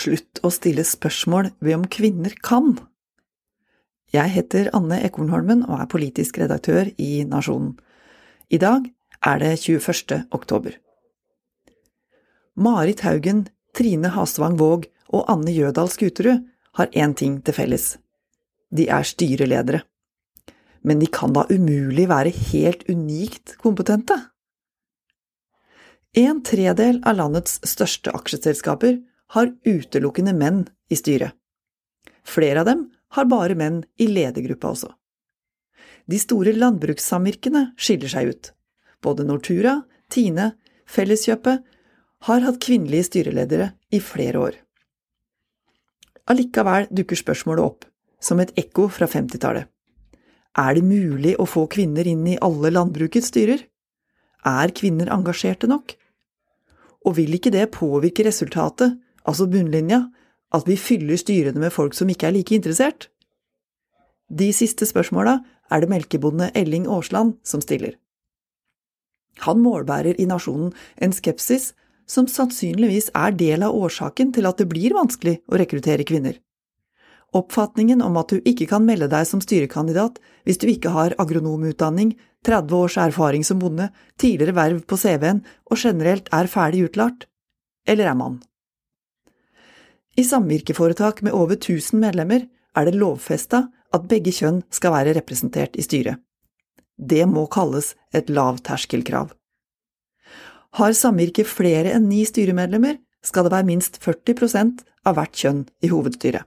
Slutt å stille spørsmål ved om kvinner kan. Jeg heter Anne Ekornholmen og er politisk redaktør i Nasjonen. I dag er det 21. oktober. Marit Haugen, Trine Hasvang Våg og Anne Jødal Skuterud har én ting til felles. De er styreledere. Men de kan da umulig være helt unikt kompetente? En tredel av landets største aksjeselskaper har utelukkende menn i styret. Flere av dem har bare menn i ledergruppa også. De store landbrukssamvirkene skiller seg ut. Både Nortura, Tine, Felleskjøpet har hatt kvinnelige styreledere i flere år. Allikevel dukker spørsmålet opp, som et ekko fra 50-tallet. Er det mulig å få kvinner inn i alle landbrukets styrer? Er kvinner engasjerte nok? Og vil ikke det påvirke resultatet, altså bunnlinja, at vi fyller styrene med folk som ikke er like interessert? De siste spørsmåla er det melkebonde Elling Aasland som stiller. Han målbærer i Nasjonen en skepsis som sannsynligvis er del av årsaken til at det blir vanskelig å rekruttere kvinner. Oppfatningen om at du ikke kan melde deg som styrekandidat hvis du ikke har agronomutdanning, 30 års erfaring som bonde, tidligere verv på CV-en og generelt er ferdig utlært, eller er mann. I samvirkeforetak med over 1000 medlemmer er det lovfesta at begge kjønn skal være representert i styret. Det må kalles et lavterskelkrav. Har samvirket flere enn ni styremedlemmer, skal det være minst 40% av hvert kjønn i hovedstyret.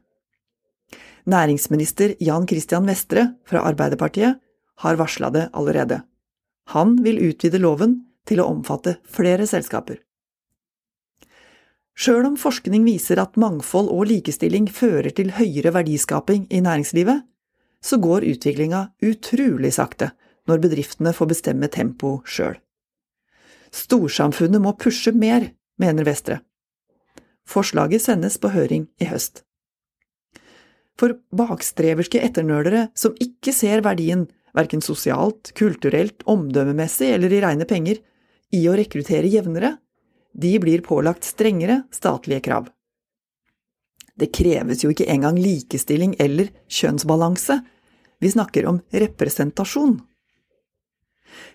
Næringsminister Jan Christian Vestre fra Arbeiderpartiet har varsla det allerede. Han vil utvide loven til å omfatte flere selskaper. Sjøl om forskning viser at mangfold og likestilling fører til høyere verdiskaping i næringslivet, så går utviklinga utrolig sakte når bedriftene får bestemme tempo sjøl. Storsamfunnet må pushe mer, mener Vestre. Forslaget sendes på høring i høst. For bakstreverske etternølere som ikke ser verdien, verken sosialt, kulturelt, omdømmemessig eller i reine penger, i å rekruttere jevnere, de blir pålagt strengere statlige krav. Det kreves jo ikke engang likestilling eller kjønnsbalanse, vi snakker om representasjon.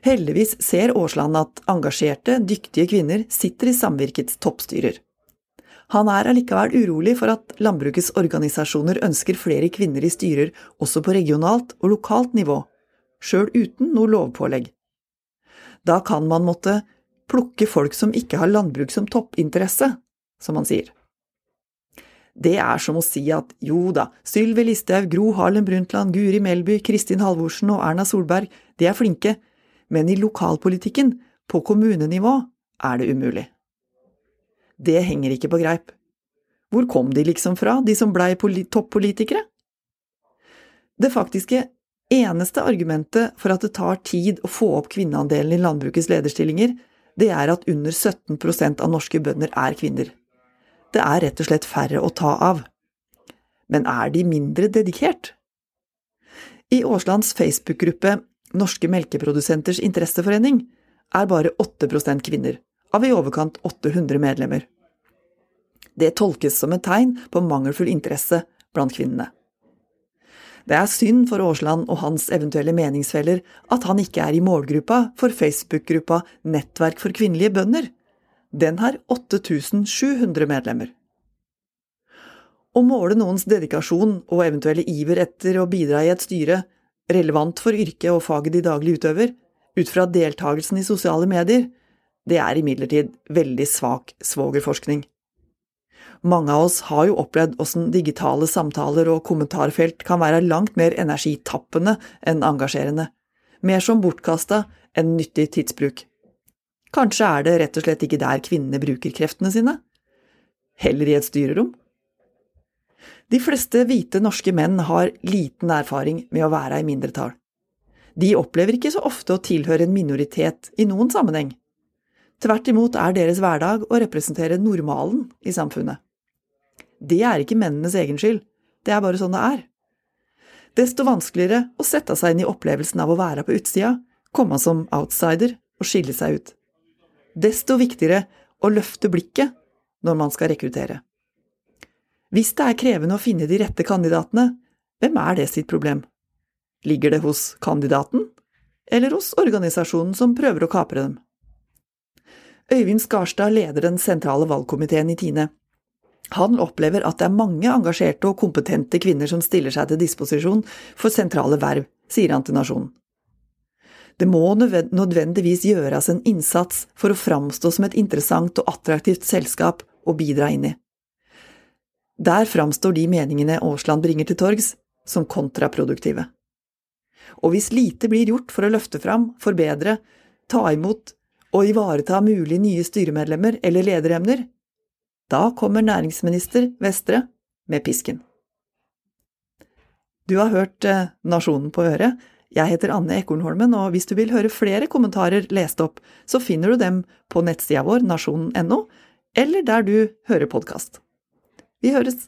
Heldigvis ser Aasland at engasjerte, dyktige kvinner sitter i samvirkets toppstyrer. Han er allikevel urolig for at landbrukets organisasjoner ønsker flere kvinner i styrer også på regionalt og lokalt nivå, sjøl uten noe lovpålegg. Da kan man måtte plukke folk som ikke har landbruk som toppinteresse, som han sier. Det er som å si at jo da, Sylvi Listhaug, Gro Harlem Brundtland, Guri Melby, Kristin Halvorsen og Erna Solberg, de er flinke, men i lokalpolitikken, på kommunenivå, er det umulig. Det henger ikke på greip. Hvor kom de liksom fra, de som blei toppolitikere? Det faktiske eneste argumentet for at det tar tid å få opp kvinneandelen i landbrukets lederstillinger, det er at under 17% av norske bønder er kvinner. Det er rett og slett færre å ta av. Men er de mindre dedikert? I Aaslands Facebook-gruppe Norske melkeprodusenters interesseforening er bare 8% kvinner, av i overkant 800 medlemmer. Det tolkes som et tegn på mangelfull interesse blant kvinnene. Det er synd for Aasland og hans eventuelle meningsfeller at han ikke er i målgruppa for Facebook-gruppa Nettverk for kvinnelige bønder. Den har 8700 medlemmer. Å måle noens dedikasjon og eventuelle iver etter å bidra i et styre relevant for yrket og faget de daglig utøver, ut fra deltakelsen i sosiale medier, det er imidlertid veldig svak svogerforskning. Mange av oss har jo opplevd åssen digitale samtaler og kommentarfelt kan være langt mer energitappende enn engasjerende, mer som bortkasta enn nyttig tidsbruk. Kanskje er det rett og slett ikke der kvinnene bruker kreftene sine? Heller i et styrerom? De fleste hvite norske menn har liten erfaring med å være i mindretall. De opplever ikke så ofte å tilhøre en minoritet i noen sammenheng. Tvert imot er deres hverdag å representere normalen i samfunnet. Det er ikke mennenes egen skyld, det er bare sånn det er. Desto vanskeligere å sette seg inn i opplevelsen av å være på utsida, komme som outsider og skille seg ut. Desto viktigere å løfte blikket når man skal rekruttere. Hvis det er krevende å finne de rette kandidatene, hvem er det sitt problem? Ligger det hos kandidaten, eller hos organisasjonen som prøver å kapre dem? Øyvind Skarstad leder den sentrale valgkomiteen i Tine. Han opplever at det er mange engasjerte og kompetente kvinner som stiller seg til disposisjon for sentrale verv, sier han til Nasjonen. Det må nødvendigvis gjøres en innsats for å framstå som et interessant og attraktivt selskap å bidra inn i. Der framstår de meningene Aasland bringer til torgs, som kontraproduktive. Og hvis lite blir gjort for å løfte fram, forbedre, ta imot og ivareta mulige nye styremedlemmer eller lederemner, da kommer næringsminister Vestre med pisken. Du har hørt eh, Nasjonen på øret. Jeg heter Anne Ekornholmen, og hvis du vil høre flere kommentarer lest opp, så finner du dem på nettsida vår nasjonen.no, eller der du hører podkast. Vi høres!